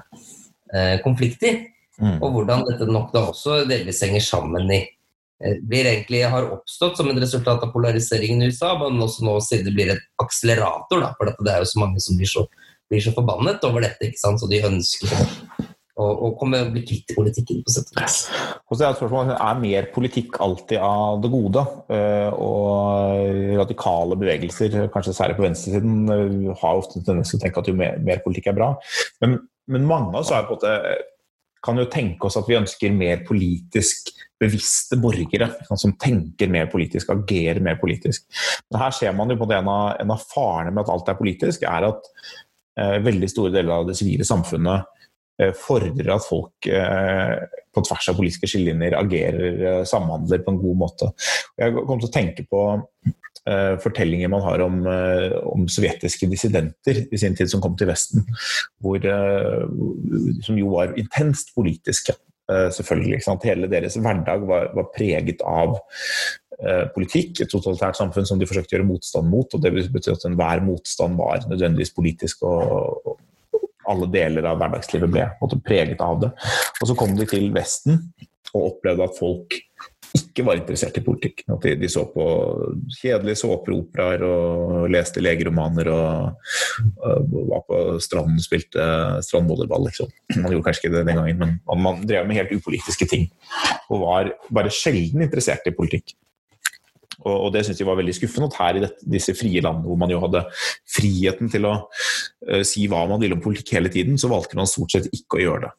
eh, konflikter. Mm. Og hvordan dette nok da også delvis henger sammen i eh, blir egentlig har oppstått som en resultat av polariseringen i USA, men også nå siden det blir et akselerator. Da, for det er jo så mange som blir så, blir så forbannet over dette, så de ønsker og, og komme bli kvitt politikken, på sett og vis. Og så er spørsmålet, er mer politikk alltid av det gode? Eh, og radikale bevegelser, kanskje særlig på venstresiden, eh, har ofte en tendens til å tenke at jo mer, mer politikk er bra. Men, men mange av oss er på en måte kan jo tenke oss at vi ønsker mer politisk bevisste borgere som tenker mer politisk, agerer mer politisk. Men her ser man jo på det en av, en av farene med at alt er politisk, er at eh, veldig store deler av det sivile samfunnet fordrer at folk eh, på tvers av politiske skillelinjer agerer, eh, samhandler på en god måte. Jeg kom til å tenke på fortellinger man har om, om, sovjetiske dissidenter i sin tid som kom til Vesten, hvor, som jo var intenst politiske. selvfølgelig. Hele deres hverdag var, var preget av politikk, et totalitært samfunn som de forsøkte å gjøre motstand mot. og Det betyr at enhver motstand var nødvendigvis politisk og, alle deler av hverdagslivet ble måtte, preget av det. Og så kom de til Vesten og opplevde at folk ikke var interessert i politikk. At de, de så på kjedelige såpeoperaer og leste legeromaner og, og, var på stranden og spilte strandvolleyball. Liksom. Man gjorde kanskje ikke det den gangen, men man, man drev med helt upolitiske ting. Og var bare sjelden interessert i politikk. Og, og det syns de var veldig skuffende. At her i dette, disse frie landene hvor man jo hadde friheten til å uh, si hva man ville om politikk hele tiden, så valgte man stort sett ikke å gjøre det.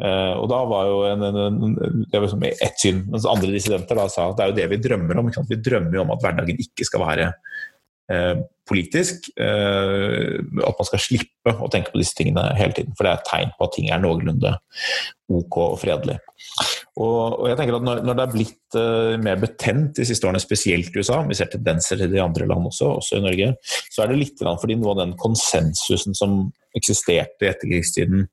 Uh, og da var jo en, en, en, det var liksom ett syn. Mens andre dissidenter da sa at det er jo det vi drømmer om. Vi drømmer jo om at hverdagen ikke skal være uh, politisk. at man skal slippe å tenke på disse tingene hele tiden. For det er et tegn på at ting er noenlunde ok og fredelig. Og, og jeg tenker at når, når det er blitt uh, mer betent de siste årene, spesielt i USA, vi ser tendenser til de andre land også, også i Norge, så er det litt fordi noe av den konsensusen som eksisterte i etterkrigstiden,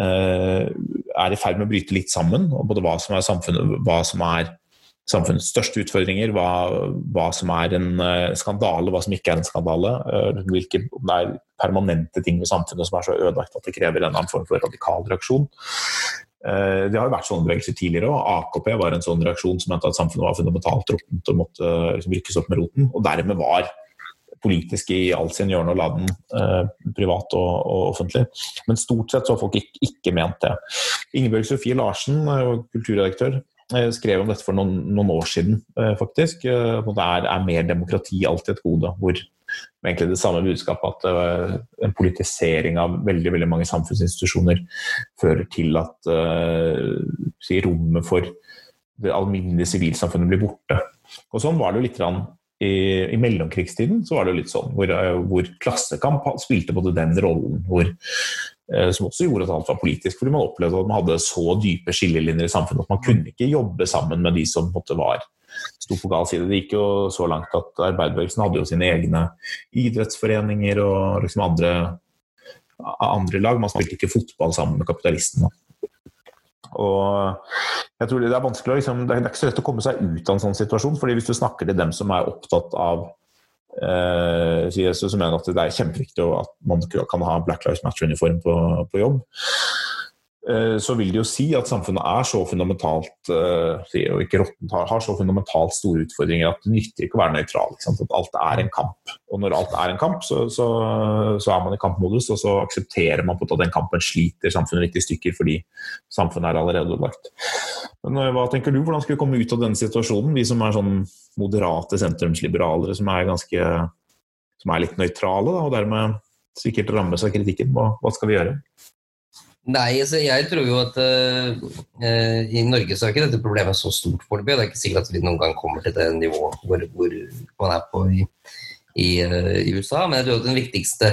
uh, er i ferd med å bryte litt sammen. og Både hva som er, samfunnet, hva som er samfunnets største utfordringer, hva, hva, som er en uh, skandale, hva som ikke er en skandale. Hvilke, om det er permanente ting ved samfunnet som er så ødelagt at det krever en annen form for radikal reaksjon. Eh, det har jo vært sånne bevegelser tidligere, og AKP var en sånn reaksjon som mente at samfunnet var fundamentalt råttent og måtte liksom, rykkes opp med roten. Og dermed var politisk i all sin hjørne og laden, eh, privat og, og, offentlig. Men stort sett så har folk ikke, ikke ment det. Ingebjørg Sofie Larsen, eh, kulturredaktør, eh, skrev om dette for noen, noen år siden, faktisk. Det er, er mer demokrati alltid et gode. hvor med egentlig det samme budskapet at en politisering av veldig veldig mange samfunnsinstitusjoner fører til at uh, si, rommet for det alminnelige sivilsamfunnet blir borte. Og Sånn var det jo litt i, i mellomkrigstiden. så var det jo litt sånn, Hvor, uh, hvor klassekamp spilte både den rollen hvor, som også gjorde at alt var politisk. Fordi man opplevde at man hadde så dype skillelinjer i samfunnet at man kunne ikke jobbe sammen med de som måtte var sto på gal side. Det gikk jo så langt at arbeiderbevegelsen hadde jo sine egne idrettsforeninger og liksom andre, andre lag. Man spilte ikke fotball sammen med kapitalistene. Og jeg tror Det er vanskelig liksom, det er ikke så lett å komme seg ut av en sånn situasjon. fordi Hvis du snakker til dem som er opptatt av eh, så mener at det er kjempeviktig at man kan ha Black Lives Matter-uniform på, på, jobb. Eh, så vil det jo si at samfunnet er så fundamentalt eh, og ikke råttent, har så fundamentalt store utfordringer at det nytter ikke å være nøytral. At alt er en kamp. Og når alt er en kamp, så, så, så er man i kampmodus, og så aksepterer man på at den kampen sliter samfunnet litt i stykker fordi samfunnet er allerede ødelagt. Men eh, hva tenker du, hvordan skal vi komme ut av denne situasjonen, vi som er sånn moderate sentrumsliberalere som er ganske som er litt nøytrale, da, og dermed sikkert rammes av kritikken. Hva, hva skal vi gjøre? Nei, altså jeg tror jo at uh, i Norge så er ikke dette problemet så stort foreløpig. Det er ikke sikkert at vi noen gang kommer til det nivået hvor, hvor man er på i, i, uh, i, USA. Men jeg tror at den viktigste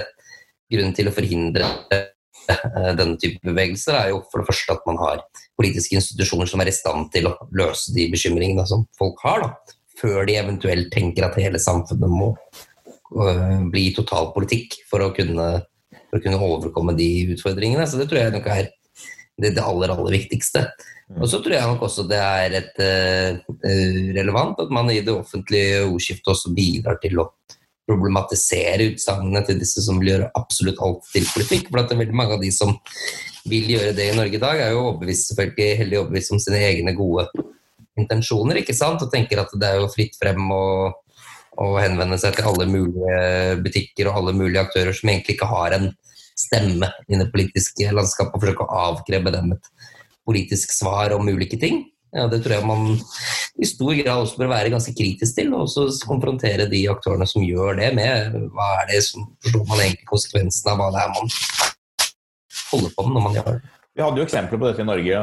grunnen til å forhindre uh, denne type bevegelser er jo for det første at man har politiske institusjoner som er i stand til å løse de bekymringene som folk har, da, før de eventuelt tenker at hele samfunnet må bli totalpolitikk for å kunne for å kunne overkomme de utfordringene. Så det tror jeg nok er det, det aller, aller viktigste. Og så tror jeg nok også det er et, uh, relevant at man i det offentlige ordskiftet også bidrar til å problematisere utsagnene til disse som vil gjøre absolutt alt til politikk. For at det er veldig mange av de som vil gjøre det i Norge i dag, er jo overbevist, selvfølgelig heldig overbevist om sine egne gode intensjoner, ikke sant? og tenker at det er jo fritt frem og og henvende seg til alle mulige butikker og alle mulige aktører som egentlig ikke har en stemme i det politiske landskapet, og forsøke å avkreve dem et politisk svar om ulike ting. Ja, det tror jeg man i stor grad også bør være ganske kritisk til, og også konfrontere de aktørene som gjør det, med hva er det som forstår man egentlig konsekvensen av hva det er man holder på med når man gjør det. Vi hadde jo eksempler på dette i Norge.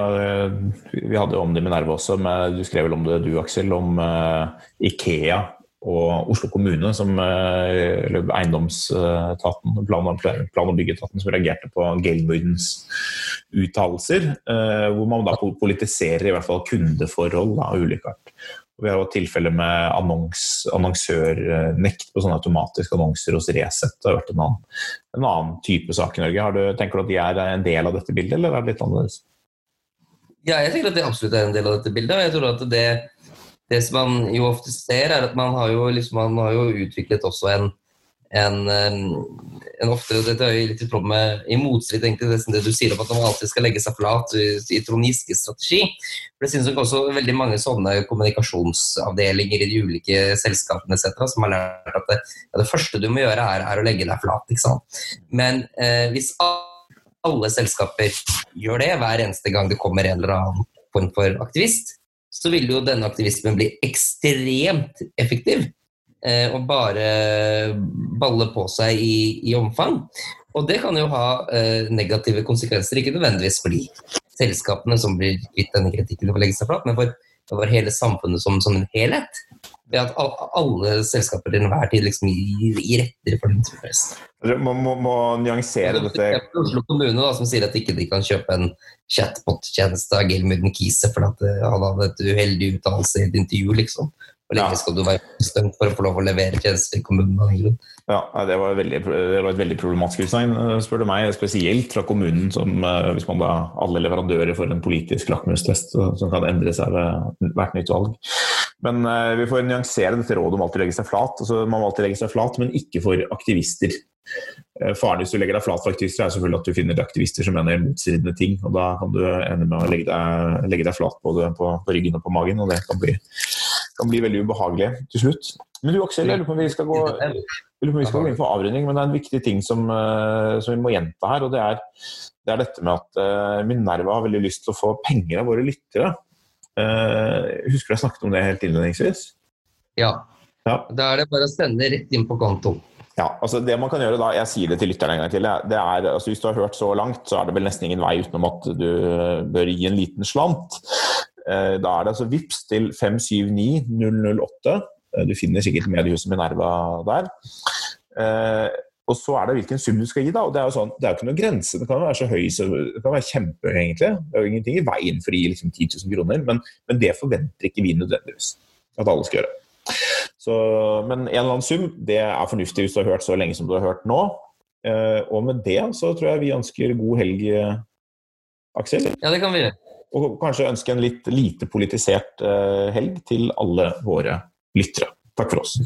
Vi hadde om det i Minerva også. du skrev vel om det du, Aksel, om uh, Ikea og Oslo kommune, som, eh, eller eiendomsetaten, plan- og byggeetaten, som reagerte på Gelmudens uttalelser. Eh, hvor man da politiserer i hvert fall kundeforhold av ulike art. Vi har jo tilfelle med annons, annonsørnekt på sånne automatiske annonser hos Resett. Det har vært en annen, en annen type sak i Norge. Du, tenker du at de er en del av dette bildet, eller er det litt annerledes? Ja, jeg tenker at det absolutt er en del av dette bildet. og jeg tror at det det som man jo ofte ser, er at man har jo, liksom, man har jo utviklet også en, en, en ofte, Dette er jo litt i tråd med i motstrid egentlig det, det du sier om at man alltid skal legge seg flat i, i Giske-strategi. For Det synes nok også veldig mange sånne kommunikasjonsavdelinger i de ulike selskapene cetera, som har lært at det, ja, det, første du må gjøre, er, er, å legge deg flat. ikke sant? Men eh, hvis alle selskaper gjør det hver eneste gang det kommer en eller annen form for aktivist, så vil jo denne aktivismen bli ekstremt effektiv. Eh, og bare balle på seg i, i, omfang. Og det kan jo ha eh, negative konsekvenser, ikke nødvendigvis for de selskapene som blir kvitt denne kritikken og legge seg flat, men for, for hele samfunnet som, som en helhet ved at alle selskaper til enhver tid liksom gir, gir etter for den interessen. Man må, må, nyansere dette Oslo kommune da, som sier at ikke de kan kjøpe en chatbot-tjeneste av Gelmuden Kise fordi eh, han hadde et uheldig uttalelse i et intervju, liksom. Hvor lenge skal du være bestemt for å få lov å levere tjenester i kommunen? Ja, det var, veldig, det var, et veldig problematisk utsagn, eh, spør du meg. Spesielt fra kommunen, som eh, hvis man da alle leverandører får en politisk lakmustest som kan endre seg ved hvert nytt valg. Men uh, vi får nyansere dette rådet om alltid legge seg flat. Altså, man må alltid legge seg flat, men ikke for aktivister. Faren hvis du legger deg flat for aktivister, er selvfølgelig at du finner aktivister som mener motstridende ting. og Da kan du ende med å legge deg, legge deg flat både på, på, ryggen og på magen, og det kan bli, kan bli veldig ubehagelig til slutt. Men du Aksel, jeg lurer på om vi skal gå om vi skal gå inn for avrunding, men det er en viktig ting som, uh, som vi må gjenta her. og det er, det er dette med at Minerva har veldig lyst til å få penger av våre lyttere. Uh, husker du jeg snakket om det helt innledningsvis? Ja. ja. Da er det bare å sende rett inn på konto. Ja, altså det man kan gjøre da, Jeg sier det til lytterne en gang til. det er, altså Hvis du har hørt så langt, så er det vel nesten ingen vei utenom at du bør gi en liten slant. Uh, da er det altså VIPS til 579008. Uh, du finner sikkert mediehuset Minerva der. Og så er det hvilken sum du skal gi. da, og Det er jo sånn, det er jo ikke noen grense. Det kan være så høy, så det kan være kjempehøy, egentlig. Det er jo ingenting i veien for å gi liksom 10 000 kroner, men, men, det forventer ikke vi nødvendigvis at alle skal gjøre. Så, men en eller annen sum det er fornuftig hvis du har hørt så lenge som du har hørt nå. Eh, og med det så tror jeg vi ønsker god helg, Aksel. Ja, det kan vi gjøre. Og kanskje ønske en litt lite politisert eh, helg til alle våre lyttere. Takk for oss.